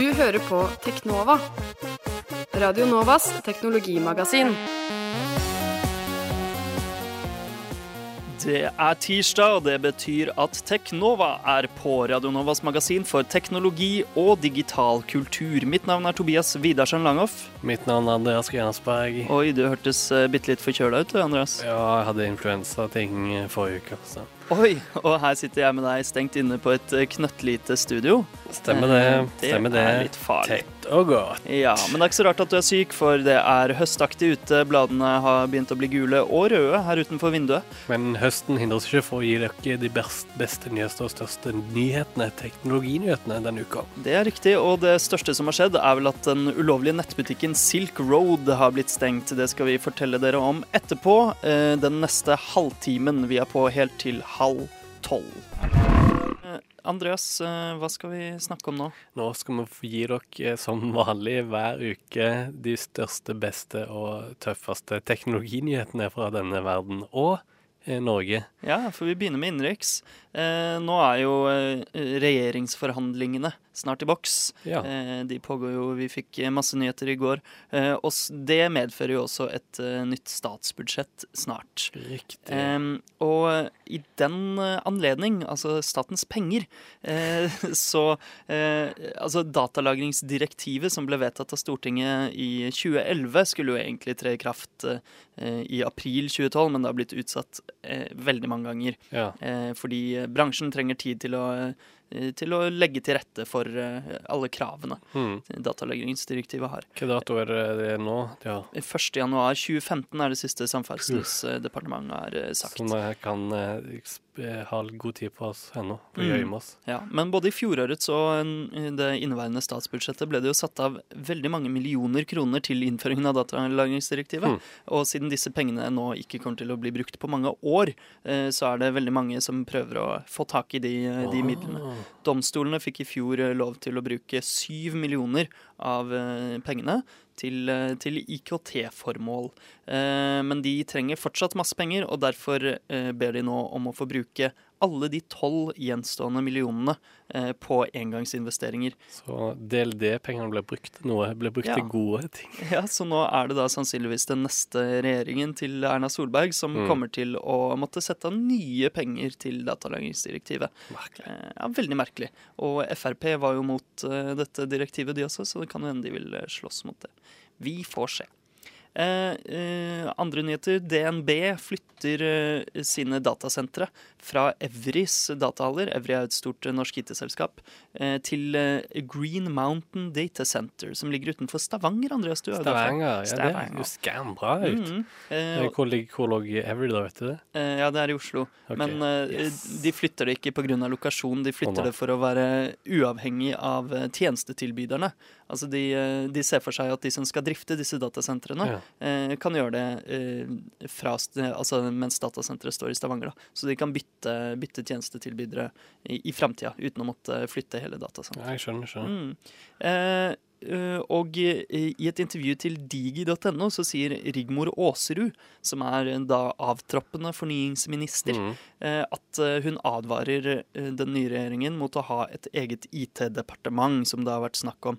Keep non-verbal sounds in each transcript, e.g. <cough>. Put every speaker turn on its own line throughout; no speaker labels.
Du hører på Teknova. Radio Novas teknologimagasin.
Det er tirsdag, og det betyr at Teknova er på Radio Novas magasin for teknologi og digital kultur. Mitt navn er Tobias Widersen Langhoff.
Mitt navn er Andreas Grensberg.
Oi, du hørtes uh, bitte litt forkjøla ut, du, Andreas.
Ja, jeg hadde influensating forrige uke. Så.
Oi, og her sitter jeg med deg stengt inne på et eh, knøttlite studio.
Stemmer det.
Eh,
Stemmer
det
det.
er litt farlig.
Og godt.
Ja, men det er ikke så rart at du er syk, for det er høstaktig ute. Bladene har begynt å bli gule og røde her utenfor vinduet.
Men høsten hindrer oss ikke for å gi dere de best, beste, nyeste og største nyhetene, teknologinyhetene, denne uka.
Det er riktig, og det største som har skjedd, er vel at den ulovlige nettbutikken Silk Road har blitt stengt. Det skal vi fortelle dere om etterpå. eh, Den neste halvtimen. Vi er på helt til halv tolv. Eh, Andreas, eh, hva skal vi snakke om nå?
Nå skal vi få gi dere som vanlig hver uke de største, beste og tøffeste teknologinyhetene fra denne verden og eh, Norge.
Ja, for vi begynner med innenriks. Eh, nå er jo eh, regjeringsforhandlingene snart i boks.
Ja.
Eh, de pågår jo, vi fikk masse nyheter i går. Eh, og det medfører jo også et nytt statsbudsjett snart.
Riktig.
Og i den anledning, altså statens penger, eh, <laughs> så eh, Altså datalagringsdirektivet som ble vedtatt av Stortinget i 2011, skulle jo egentlig tre i kraft i april 2012, men det har blitt utsatt veldig mange ganger.
Ja.
Eh, fordi bransjen trenger tid til å, eh, til å legge til rette for eh, alle kravene
mm.
datalagringsdirektivet har.
Hvilken dato er det, nå? Ja.
1. januar 2015 er det siste Samferdselsdepartementet har eh, sagt.
Så vi kan eh, ha god tid på oss ennå, å
Mm.
oss.
Ja, men både i fjorårets og det inneværende statsbudsjettet ble det jo satt av veldig mange millioner kroner til innføringen av datalagringsdirektivet.
Mm.
Og siden disse pengene nå ikke kommer til å bli brukt på mange år, eh, så er det veldig mange som prøver å få tak i de, de midlene. Domstolene fikk i fjor eh, lov til å bruke syv millioner av eh, pengene til, eh, til IKT-formål. Men de trenger fortsatt masse penger, og derfor ber de nå om å få bruke alle de tolv gjenstående millionene eh, på engangsinvesteringer.
Så DLD-pengene ble brukt noe, ble brukt
Ja.
til gode ting. <laughs>
Ja, Så nå er det da sannsynligvis den neste regjeringen til Erna Solberg som
Mm.
kommer til å måtte sette av nye penger til datalagringsdirektivet.
Merkelig.
Eh, Ja, Veldig merkelig. Og Frp var jo mot eh, dette direktivet, de også, så det kan hende de vil eh, slåss mot det. Vi får se. Eh, eh, andre nyheter. DNB flytter eh, sine datasentre fra Evrys datahaller, Evry er et stort norsk IT-selskap, til Green Mountain Data Center, som ligger utenfor Stavanger. Andreas, du er.
Stavanger, ja, det
Stavanger.
jo skambra ut.
Mm, Eh,
Eh, Hvor ligger hvor lå Evry da, vet du det?
Ja, det er i Oslo.
Okay.
Men
yes.
de flytter det ikke pga. lokasjon, de
flytter
flytter
no.
det for å være uavhengig av tjenestetilbyderne. Altså de, eh, de ser for seg at de som skal drifte disse datasentrene,
Ja.
eh, kan gjøre det eh, fra, altså mens datasenteret står i Stavanger. Da. Så de kan bytte, bytte tjenestetilbydere i, i framtida uten å måtte flytte hele datasenteret.
Ja, jeg skjønner, skjønner.
Mm. Eh, eh, og eh, i et intervju til digi.no så sier Rigmor Aasrud, som er eh, da avtroppende fornyingsminister,
Mm.
eh, at eh, hun advarer eh, den nye regjeringen mot å ha et eget IT-departement, som det har vært snakk om.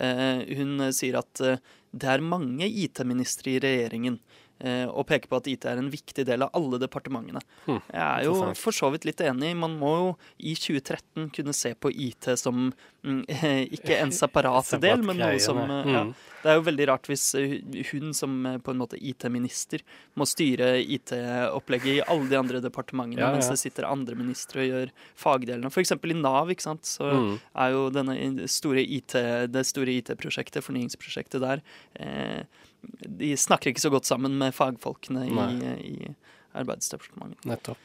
Eh, Hun eh, sier at eh, det er mange IT-ministre i regjeringen, eh, og peker på at IT er en viktig del av alle departementene.
Hm,
Jeg er jo for så vidt litt enig. Man må jo i 2013 kunne se på IT som mm, <laughs> ikke en separat del, men noe som eh, ja.
Mm.
Det er jo veldig rart hvis eh, hun som eh, på en måte IT-minister må styre IT-opplegget i alle de andre departementene, mens det sitter andre ministre og gjør fagdelene. Eksempel i Nav, ikke sant, så
Mm.
er jo denne store IT, det store IT-prosjektet, fornyingsprosjektet der, eh, de snakker ikke så godt sammen med fagfolkene i,
Nei.
i Arbeidsdepartementet.
Nettopp.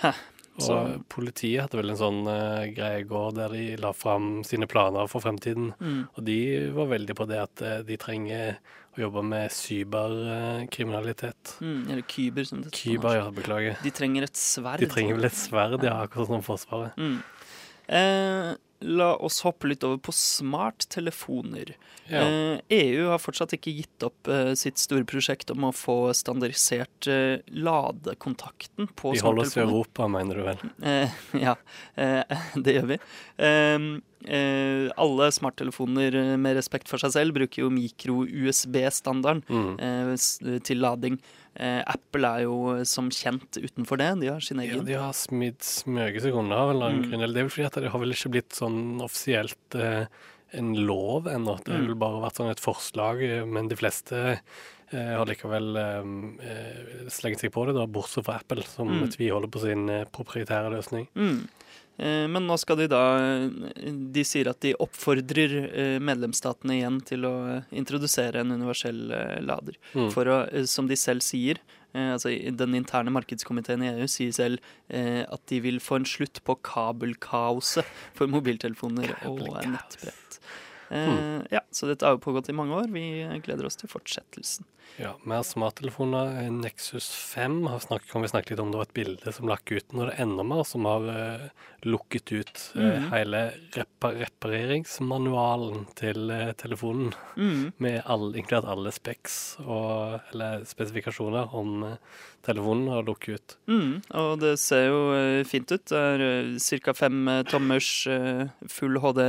Hæ,
Og politiet hadde vel en sånn uh, greie i går der de la fram sine planer for fremtiden.
Mm.
Og de var veldig på det at uh, de trenger å jobbe med cyberkriminalitet.
Mm, eller kyber, som det heter.
Kyber, ja, beklager.
De trenger et sverd.
De trenger vel et sverd, ja, akkurat som Forsvaret.
Mm. Eh, la oss hoppe litt over på smarttelefoner.
Ja.
Eh, EU har fortsatt ikke gitt opp eh, sitt store prosjekt om å få standardisert eh, ladekontakten på smarttelefoner.
Vi holder oss i. Europa, mener du vel?
Eh, <laughs> ja, eh, <laughs> det gjør vi. Eh, eh, alle smarttelefoner med respekt for seg selv bruker jo mikro-USB-standarden
Mm.
til lading. Eh, Apple er jo som kjent utenfor det. De har sin egen.
Ja, de har smidd smøge sekunder av en eller annen
Mm.
grunn. Det er vel fordi at det har vel ikke blitt sånn offisielt eh, en lov ennå. Det har
Mm.
vel bare vært sånn et forslag, eh, men de fleste eh, har likevel eh, eh, slengt seg på det, da, bortsett fra Apple, som
Mm.
tviholder på sin proprietære løsning.
Mm. Eh, Men nå skal de da eh, De sier at de oppfordrer eh, medlemsstatene igjen til å introdusere en universell lader.
Mm.
For å, som de selv sier, altså den interne markedskomiteen i EU sier selv at de vil få en slutt på kabelkaoset for mobiltelefoner og eh, nettbrett. Eh, Ja, så dette har jo pågått i mange år. Vi gleder oss til fortsettelsen.
Ja, med smarttelefoner. Nexus 5 har snakket, kan vi snakke litt om. Det var et bilde som lakk ut. Nå er det enda mer som har uh, lukket ut eh,
Mhm.
hele repa repareringsmanualen til uh, telefonen.
Mm.
Med all, inkludert alle speks og, eller spesifikasjoner om telefonen har lukket ut.
Mm, og det ser jo eh, fint ut. Det er ca. fem eh, tommers eh, full HD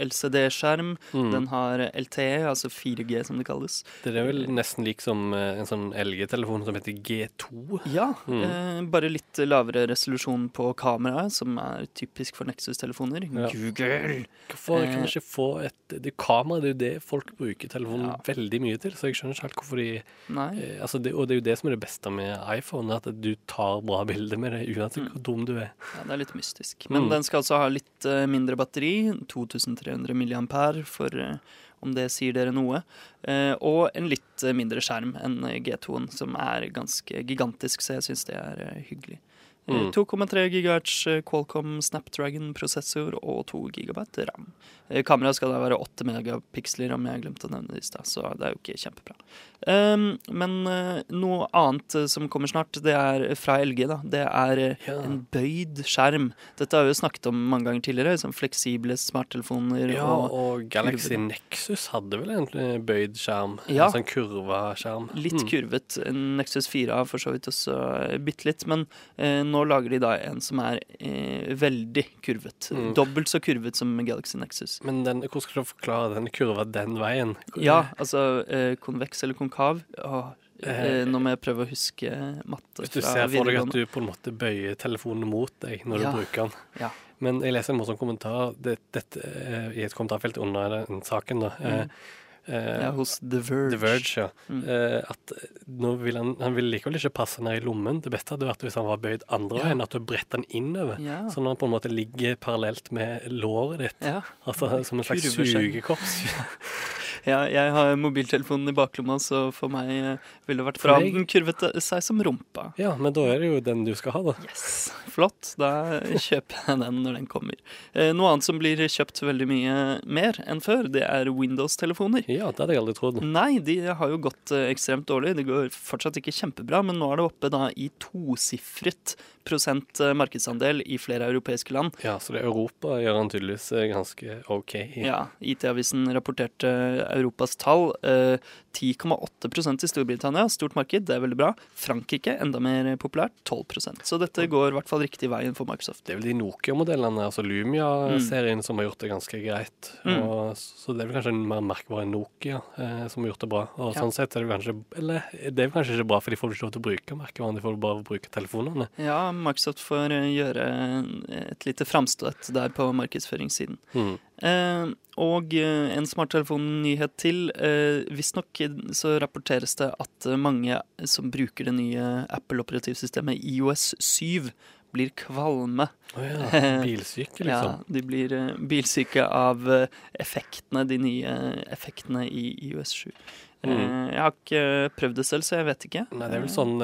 LCD-skjerm.
Mm.
Den har LTE, altså 4G som det kalles.
Det er vel nesten lik som eh, en sånn LG-telefon som heter G2.
Ja,
Mm.
eh, bare litt lavere resolusjon på kameraet, som er typisk for Nexus-telefoner.
Ja.
Google!
Hvorfor kan
Eh.
man ikke få et det Kamera det er jo det folk bruker telefonen
Ja.
veldig mye til, så jeg skjønner ikke helt hvorfor de eh, altså det, Og det er jo det som er det beste med iPhone, at du tar bra bilder med det uansett
Mm.
hvor dum du er.
Ja, det er litt mystisk. Men
Mm.
den skal altså ha litt eh, mindre batteri, 2300 milliampere, for eh, om det sier dere noe. Eh, og en litt mindre skjerm enn eh, G2-en, som er ganske gigantisk, så jeg syns det er hyggelig. Eh,
Mm.
2,3 GHz eh, Qualcomm Snapdragon-prosessor og 2 GB ram. Eh, Kameraet skal da være 8 megapiksler, om jeg glemte å nevne det i stad, så det er jo ikke kjempebra. Um, men noe annet som kommer snart, det er fra LG, da. Det er
Ja.
en bøyd skjerm. Dette har vi jo snakket om mange ganger tidligere, som fleksible smarttelefoner
Ja,
og
og Galaxy. Nexus hadde vel en eh, bøyd skjerm?
Ja.
En sånn kurva skjerm.
litt
Mm.
kurvet. Nexus 4 har for så vidt også bitte litt, men eh, nå lager de da en som er eh, veldig kurvet.
Mm.
Dobbelt så kurvet som Galaxy Nexus.
Men den, hvordan skal du forklare den kurva den veien?
Ja, altså eh, konveks eller konkav. Åh, eh,
Eh,
nå må jeg prøve å huske matte
Hvis du ser for deg at du på en måte bøyer telefonen mot deg når
Ja.
du bruker den.
Ja.
Men jeg leser en morsom kommentar det, dette, eh, i et kommentarfelt under den saken. da. mm. eh,
Ja, hos The Verge.
The Verge, ja.
Mm.
Eh, at nå vil han, han vil likevel ikke passe ned i lommen. Det beste hadde vært hvis han var bøyd andre
Ja.
at du bretter den innover.
Ja.
Sånn at han på en måte ligger parallelt med låret ditt.
ja.
Altså som en slags
Kurveskjerm. <laughs> Ja, jeg har mobiltelefonen i baklomma, så for meg eh, ville det vært bra om den kurvet seg som rumpa.
Ja, men da er det jo den du skal ha, da.
Yes, Flott. Da kjøper jeg den når den kommer. Eh, noe annet som blir kjøpt veldig mye mer enn før, det er Windows-telefoner.
Ja, det hadde jeg aldri trodd.
Nei, de har jo gått eh, ekstremt dårlig. Det går fortsatt ikke kjempebra, men nå er det oppe da i tosifret prosent markedsandel i flere europeiske land.
Ja, så det Europa gjør han tydeligvis ganske OK.
Ja, IT-avisen rapporterte Europas tall. Eh, 10,8% i Storbritannia, stort marked, det er veldig bra. Frankrike, enda mer populært, 12% Så dette går i hvert fall riktig veien for Microsoft.
Det er vel de Nokia-modellene, altså Lumia-serien, som har gjort det ganske greit.
Mm.
Og, så det er vel kanskje mer merkbare enn Nokia eh, som har gjort det bra. Og
Ja.
sånn sett er det kanskje Eller det er kanskje ikke bra, for de får ikke lov til å bruke merkevaren, de får bare bruke telefonene.
Ja, Microsoft får eh, gjøre et lite framstøt der på markedsføringssiden.
Mm.
Eh, og eh, en smarttelefon-nyhet til. Eh, Visstnok så rapporteres det at eh, mange som bruker det nye Apple-operativsystemet IOS 7, blir kvalme.
Å ja. <laughs> Bilsyke,
Ja,
liksom.
de blir eh, bilsyke av eh, effektene, de nye effektene i IOS 7. Eh,
Mm.
jeg har ikke prøvd det selv, så jeg vet ikke.
Nei, det er vel sånn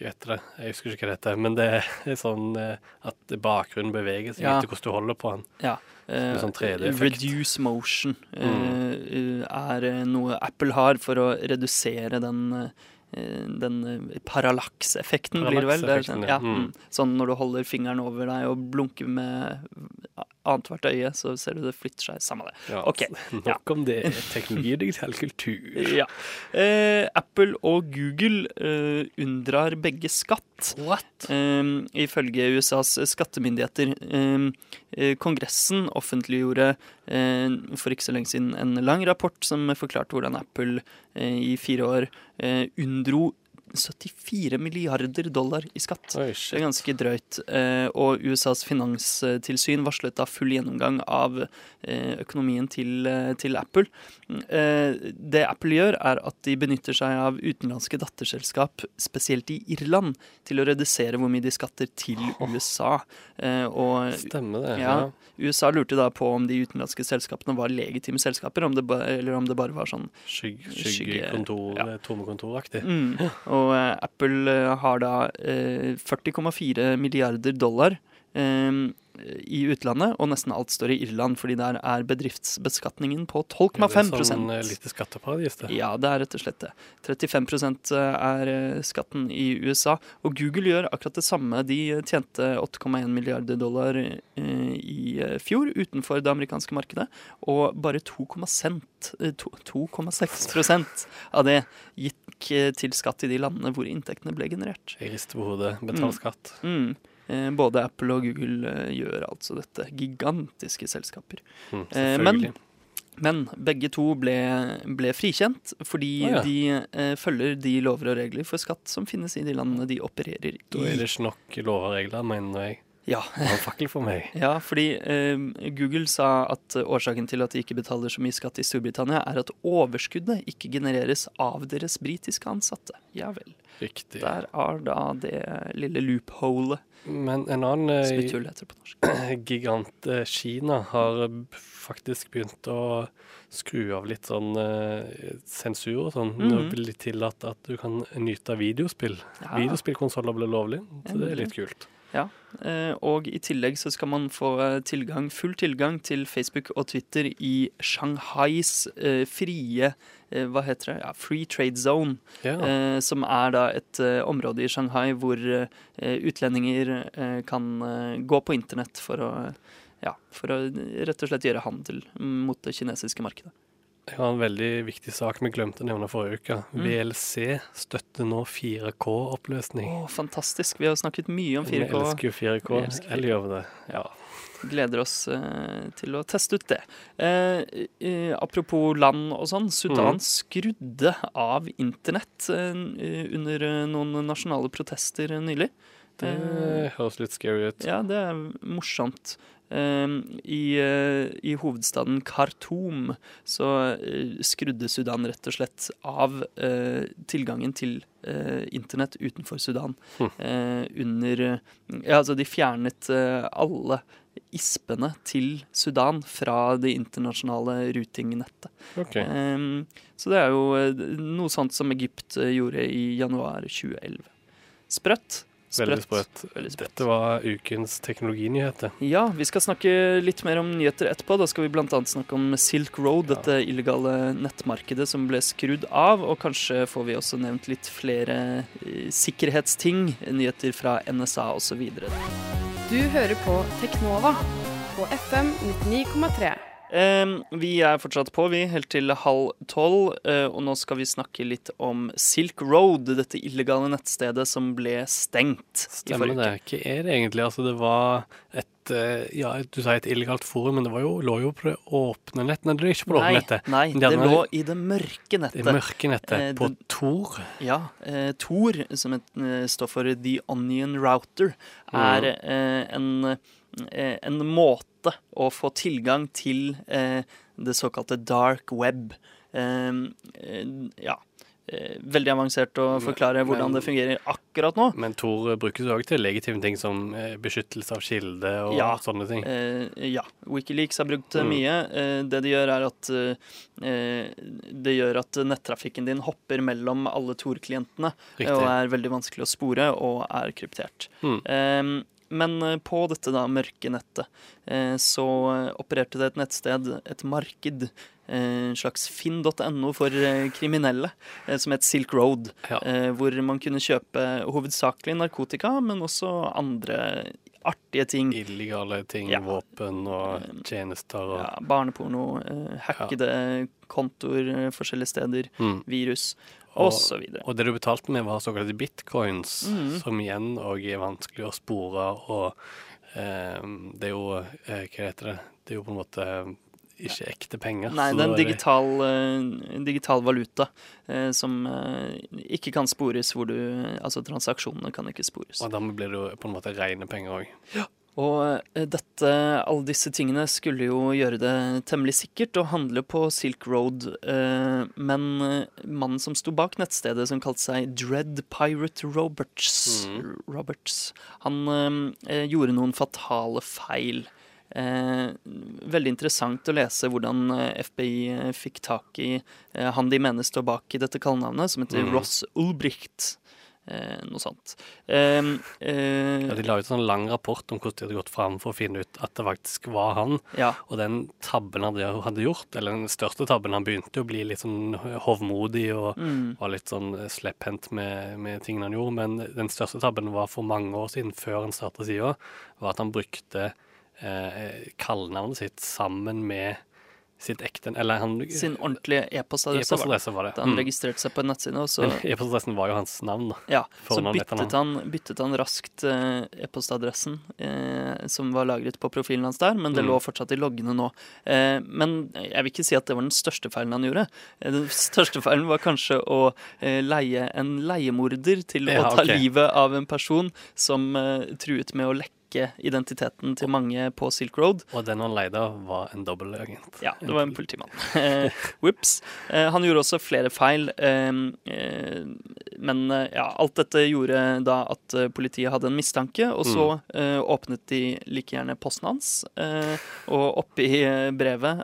eh, Jeg vet det, jeg husker ikke hva det heter. Men det er sånn eh, at bakgrunnen beveger seg
Ja.
etter hvordan du holder på den.
Ja. eh,
sånn 3D-effekt.
reduce motion eh,
Mm.
er noe Apple har for å redusere den den parallakseffekten, blir det vel? Det er sånn, ja.
ja. Mm.
mm. sånn når du holder fingeren over deg og blunker med annethvert øye, så ser du det flytter seg. Samme det.
Ja,
okay. <laughs>
Nok om det. Teknologi og digital kultur. <laughs>
Ja. Eh, Apple og Google eh, unndrar begge skatt.
What?
Eh, ifølge USAs skattemyndigheter. Eh, eh, Kongressen offentliggjorde eh, for ikke så lenge siden en lang rapport som forklarte hvordan Apple eh, i fire år eh, unndro 74 milliarder dollar i skatt.
Oi,
Det er ganske drøyt. eh, Og USAs finanstilsyn varslet da full gjennomgang av eh, økonomien til, eh, til Apple. Det Apple gjør, er at de benytter seg av utenlandske datterselskap, spesielt i Irland, til å redusere hvor mye de skatter til USA. Og
Stemmer det.
ja. USA lurte da på om de utenlandske selskapene var legitime selskaper, om det eller om det bare var sånn
Skyggekontor,
Skygge-
skyggekontor,
ja.
tomme kontoraktig.
Mm. <laughs> Og eh, Apple eh, har da eh, 40,4 milliarder dollar eh, i utlandet, og nesten alt står i Irland, fordi der er bedriftsbeskatningen på 12,5
Det er sånn eh, lite skatteparadis, det.
Ja, det er rett og slett det. 35 er eh, skatten i USA. Og Google gjør akkurat det samme. De tjente 8,1 milliarder dollar eh, i eh, fjor utenfor det amerikanske markedet, og bare 2,6 eh, to- 2,6 av det gikk eh, til skatt i de landene hvor inntektene ble generert.
Jeg rister på hodet. Betal
Mm.
skatt.
Mm. Eh, Både Apple og Google eh, gjør altså dette. Gigantiske selskaper.
Mm,
Eh, men-. Men begge to ble, ble frikjent fordi
Å, ja.
de eh, følger de lover og regler for skatt som finnes i de landene de opererer
er
i.
det ikke nok lover og regler, mener jeg.
Ja,
en fakkel for meg. <laughs>
ja fordi eh, Google sa at årsaken til at de ikke betaler så mye skatt i Storbritannia, er at overskuddet ikke genereres av deres britiske ansatte. Ja vel.
Riktig.
Der er da det lille loopholet,
Men en annen eh,
heter på norsk. <clears throat>
gigant eh, Kina har faktisk begynt å skru av litt sånn eh, sensur og sånn. Nå
Mhm.
blir det tillatt at du kan nyte av videospill.
Ja.
Videospillkonsoller blir lovlig, så det er litt kult.
Eh, og i tillegg så skal man få eh, tilgang, full tilgang til Facebook og Twitter i Shanghais eh, frie Hva heter det? Ja, Free Trade Zone.
Ja.
Som er da et område i Shanghai hvor utlendinger kan gå på internett for å ja, for å rett og slett gjøre handel mot det kinesiske markedet.
Jeg har en veldig viktig sak vi glemte å nevne forrige uke.
Mm.
VLC støtter nå 4K-oppløsning.
Å, fantastisk. Vi har snakket mye om 4K.
Vi elsker jo 4K.
Vi elsker 4K.
Eller gjør vi det? Ja.
Gleder oss eh, til å teste ut det. Eh, eh, apropos land og sånn. Sudan
mm.
skrudde av internett eh, under eh, noen nasjonale protester nylig.
Det høres litt scary ut.
Ja, det er morsomt. Eh, i, eh, I hovedstaden Khartoum så eh, skrudde Sudan rett og slett av eh, tilgangen til eh, internett utenfor Sudan.
Mm.
Eh, under Ja, altså, de fjernet eh, alle ispene til Sudan fra det internasjonale routingnettet.
Okay.
Eh, så det er jo noe sånt som Egypt gjorde i januar 2011. Sprøtt.
Veldig sprøtt.
Veldig sprøtt.
Dette var ukens teknologinyheter.
Ja, vi skal snakke litt mer om nyheter etterpå. Da skal vi bl.a. snakke om Silk Road, dette illegale nettmarkedet som ble skrudd av. Og kanskje får vi også nevnt litt flere eh, sikkerhetsting. Nyheter fra NSA osv.
Du hører på Teknova på FM 99,3.
Vi er fortsatt på, vi, helt til halv tolv. Eh, og nå skal vi snakke litt om Silk Road, dette illegale nettstedet som ble stengt
Stemmer det. Hva er det egentlig? Altså, det var et eh, Ja, du sier et illegalt forum, men det var jo, lå jo på det åpne nett. Nei, det lå ikke på det åpne nettet.
nei, det lå i det mørke
Det
nettet.
mørke nettet.
Eh,
på
det-
Tor.
Ja, eh, Tor, som et, eh, står for The Onion Router, er eh, en, en måte å få tilgang til eh, det såkalte dark web. Eh, eh, ja. Eh, veldig avansert å forklare hvordan
men-
det fungerer akkurat nå.
Men Tor brukes jo òg til legitime ting som eh, beskyttelse av kilde og
Ja.
sånne ting.
Eh, ja. Wikileaks har brukt det
Mm.
mye. Eh, det de gjør, er at eh, det gjør at nettrafikken din hopper mellom alle Tor-klientene. og er veldig vanskelig å spore og er kryptert.
Mm.
Men eh, på dette da mørke nettet eh, så eh, opererte det et nettsted, et marked, eh, en slags finn.no for eh, kriminelle, eh, som het Silk Road.
Ja.
eh, Hvor man kunne kjøpe hovedsakelig narkotika, men også andre artige ting.
Illegale ting,
Ja.
våpen og
Um,
tjenester og
Ja, barneporno, eh, hackede kontoer eh, forskjellige steder,
mm.
virus
Og-
og.
Og det du betalte med, var såkalte bitcoins,
mm.
som igjen òg er vanskelig å spore. Og eh, det er jo eh, Hva heter det? Det er jo på en måte ikke ekte penger.
Nei, det er en digital, uh, digital valuta uh, som uh, ikke kan spores, hvor du Altså transaksjonene kan ikke spores.
Og dermed blir det jo på en måte rene penger òg.
Og eh, dette, alle disse tingene skulle jo gjøre det temmelig sikkert å handle på Silk Road, men mannen som sto bak nettstedet, som kalte seg Dread Pirate Roberts,
mm.
Roberts han gjorde noen fatale feil. Eh, veldig interessant å lese hvordan eh, FBI eh, fikk tak i eh, han de mener står bak i dette kallenavnet, som heter
mm.
Ross Ulbricht. Eh, noe sånt. Eh, eh,
Ja, de la ut en sånn lang rapport om hvordan de hadde gått fram for å finne ut at det faktisk var han.
ja.
Og den tabben han hadde- hadde gjort, eller den største tabben Han begynte å bli litt sånn hovmodig og
Mm.
var litt sånn slepphendt med, med tingene han gjorde. Men den største tabben var for mange år siden, før han starta sida, var at han brukte eh, kallenavnet sitt sammen med sitt ekte Eller han
Sin ordentlige e-postadresse e
var, var det.
Han
Mm.
registrerte seg på en nettside, og så, <laughs>
e-postadressen var jo hans navn, da.
ja, så byttet, han, byttet han raskt eh, e-postadressen eh, som var lagret på profilen hans der, men det
Mm.
lå fortsatt i loggene nå. Eh, men jeg vil ikke si at det var den største feilen han gjorde. Eh, Den største feilen var kanskje å eh, leie en leiemorder til
Ja,
å ta
okay.
livet av en person som eh, truet med å lekke identiteten til mange på Silk Road.
Og den han leide av, var en dobbeltagent.
Ja, det var en politimann. Eh, Whoops. Eh, han gjorde også flere feil. eh, Men ja, alt dette gjorde da at politiet hadde en mistanke, og så eh, åpnet de like gjerne posten hans. Og oppi brevet,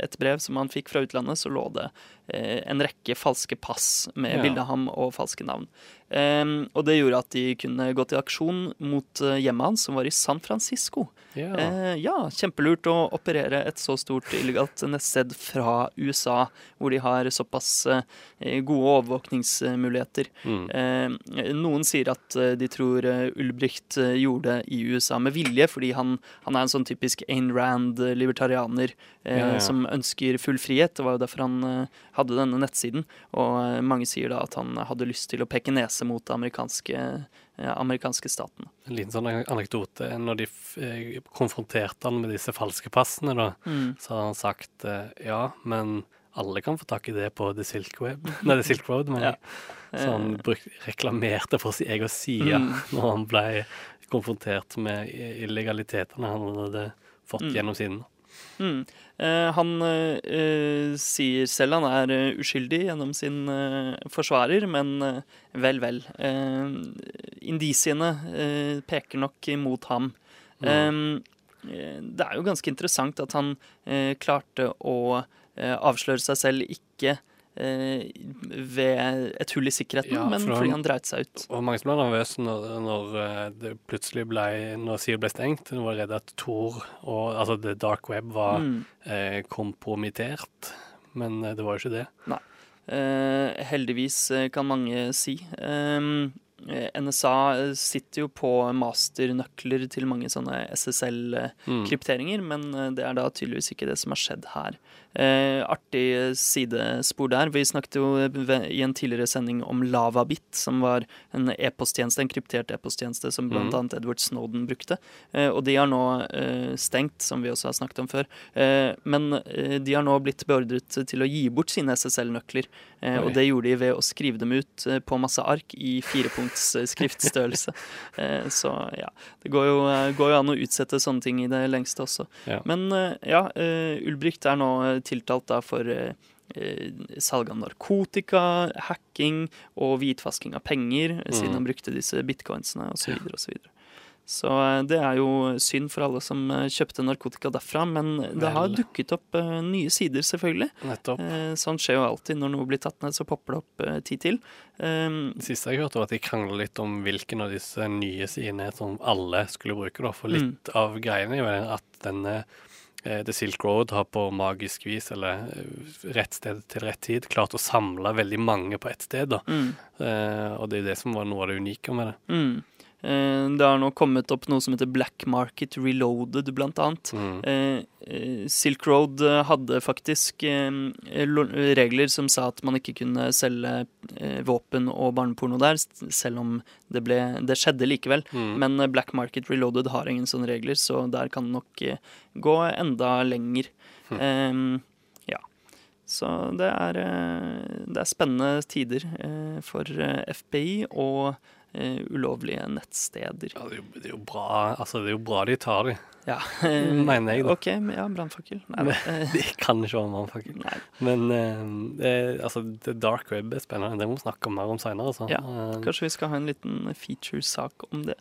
et brev som han fikk fra utlandet, så lå det en rekke falske pass med
Ja.
bilde av ham og falske navn. Um, og det gjorde at de kunne gå til aksjon mot eh, hjemmet hans, som var i San Francisco.
Ja.
uh, ja, kjempelurt å operere et så stort illegalt nettsted fra USA, hvor de har såpass uh, gode overvåkningsmuligheter.
Mm.
Uh, noen sier at eh, de tror eh, Ulbricht eh, gjorde det i USA med vilje, fordi han, han er en sånn typisk Ayn Rand-libertarianer eh,
Ja,
som ønsker full frihet. Det var jo derfor han eh, hadde denne nettsiden. Og eh, mange sier da at han hadde lyst til å peke nese mot det amerikanske, eh, amerikanske staten.
En liten sånn anekdote. Når de eh, konfronterte han med disse falske passene, da,
Mm.
så hadde han sagt ja, men alle kan få tak i det på The Silk Web. <laughs> Nei, The Silk Road. Men
Ja.
Så han bruk, reklamerte for sin egen side
Mm. <laughs>
når han ble konfrontert med illegalitetene han hadde fått
Mm.
gjennom siden.
Mm. Eh, han eh, sier selv han er eh, uskyldig gjennom sin eh, forsvarer, men eh, vel, vel. Eh, indisiene peker nok imot ham.
Mm.
Det er jo ganske interessant at han klarte å avsløre seg selv ikke ved et hull i sikkerheten,
Ja,
men fordi han dreit seg ut.
Og mange som ble nervøse når, når eh, det plutselig ble Når sida ble stengt. De var redd at Tor og altså The Dark Web var
Mm.
eh, kompromittert. Men eh, det var jo ikke det.
Eh, heldigvis eh, kan mange si. Eh, NSA sitter jo på masternøkler til mange sånne SSL-krypteringer,
Mm.
men eh, det er da tydeligvis ikke det som har skjedd her. Eh, artig sidespor der. Vi snakket jo i en tidligere sending om Lavabit, som var en e-posttjeneste, en kryptert e-posttjeneste som blant Mm. Edward Snowden brukte. Eh, og de har nå eh, stengt, som vi også har snakket om før. Eh, men eh, de har nå blitt beordret til å gi bort sine SSL-nøkler. Eh, og det gjorde de ved å skrive dem ut eh, på masse ark i firepunkts eh, skriftstørrelse. <laughs> eh, så ja, det går jo, eh, går jo an å utsette sånne ting i det lengste også.
Ja.
Men ja, eh, Ulbricht er nå tiltalt da for salg av narkotika, hacking og hvitvasking av penger, eh, siden
Mm.
han brukte disse bitcoinsene osv. Så, videre. Så eh, det er jo synd for alle som eh, kjøpte narkotika derfra, men det har dukket opp eh, nye sider, selvfølgelig.
Nettopp.
Sånn skjer jo alltid. Når noe blir tatt ned, så popper det opp eh, ti til. Um,
Det siste jeg hørte, var at de krangla litt om hvilken av disse nye sidene som alle skulle bruke. Da. For litt av greiene er jo at denne The Silk Road har på magisk vis, eller rett sted til rett tid, klart å samle veldig mange på ett sted. Da.
mm,
og det er det som var noe av det unike med det.
mm. Eh, det har nå kommet opp noe som heter Black Market Reloaded, blant annet.
Mm.
Eh, eh, Silk Road hadde faktisk regler som sa at man ikke kunne selge våpen og barneporno der, selv om det, ble, det skjedde likevel.
Mm.
Men Black Market Reloaded har ingen sånne regler, så der kan det nok gå enda lenger. Mm. Ja. Så det er, det er spennende tider for FBI og ulovlige nettsteder.
Ja, det, er jo, det, er bra, altså, det er jo bra de tar de.
Ja, <laughs>
Mener jeg, da.
OK, ja, brannfakkel. Nei, da, eh, <laughs>
De kan ikke være
brannfakkel.
Men eh, det, altså, the dark web er spennende. Det må vi snakke mer om seinere. Altså.
Ja,
Eh,
Kanskje vi skal ha en liten feature-sak om det.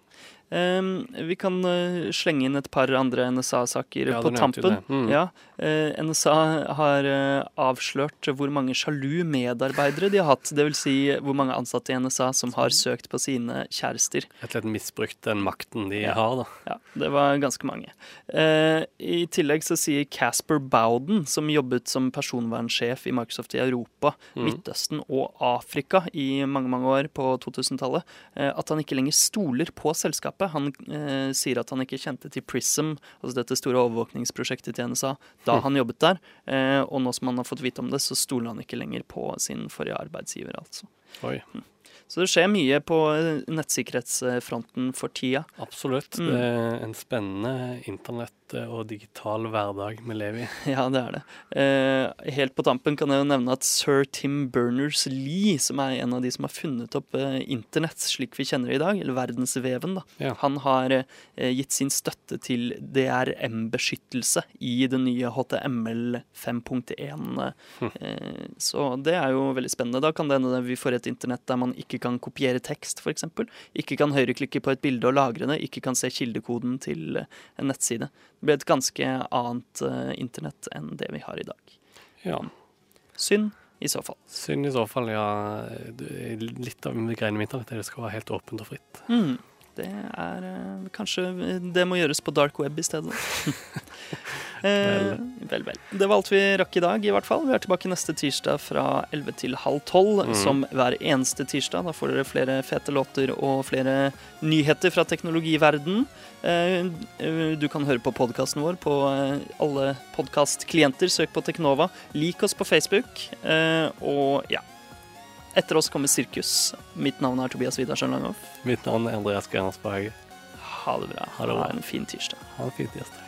Um, vi kan uh, slenge inn et par andre NSA-saker
Ja,
på tampen.
Mm.
Ja, uh, NSA har uh, avslørt hvor mange sjalu medarbeidere de har hatt. Dvs. Si hvor mange ansatte i NSA som har søkt på sine kjærester.
Rett og slett misbrukt den makten de
Ja.
har, da.
Ja, det var ganske mange. Eh, I tillegg så sier Casper Bowden, som jobbet som personvernsjef i Microsoft i Europa,
Mm.
Midtøsten og Afrika i mange mange år på 2000-tallet, eh, at han ikke lenger stoler på selskapet. Han eh, sier at han ikke kjente til Prism, altså dette store overvåkningsprosjektet til NSA, da
Mm.
han jobbet der. Eh, og nå som han har fått vite om det, så stoler han ikke lenger på sin forrige arbeidsgiver, altså.
Oi,
Så det skjer mye på eh, nettsikkerhetsfronten for tida.
absolutt.
Mm.
Det er en spennende internett- og digital hverdag vi lever i. <laughs>
Ja, det er det. Eh, helt på tampen kan jeg jo nevne at sir Tim Berners-Lee, som er en av de som har funnet opp eh, internett slik vi kjenner det i dag, eller verdensveven, da,
Ja.
han har eh, gitt sin støtte til DRM-beskyttelse i det nye HTML 5.1. Hm. så det er jo veldig spennende. Da kan det hende vi får et internett der man ikke kan kopiere tekst, f.eks. Ikke kan høyreklikke på et bilde og lagre det. Ikke kan se kildekoden til eh, en nettside. Det blir et ganske annet uh, internett enn det vi har i dag.
Ja.
Synd i så fall.
Synd i så fall, ja. Litt av greiene internett er det skal være helt åpent og fritt.
Mm. Det er eh, Kanskje det må gjøres på dark web i stedet. <laughs> eh, vel, vel. Det var alt vi rakk i dag, i hvert fall. Vi er tilbake neste tirsdag fra 11 til halv 12,
mm.
som hver eneste tirsdag. Da får dere flere fete låter og flere nyheter fra teknologiverden. Eh, eh, du kan høre på podkasten vår på eh, alle podkastklienter. Søk på Teknova. Lik oss på Facebook. Eh, og ja. Etter oss kommer Sirkus. Mitt navn er Tobias Widersen Langhoff.
Mitt navn er Andreas Gernersberg.
Ha det bra.
Ha det bra.
Ha en fin tirsdag.
Ha en fin tirsdag.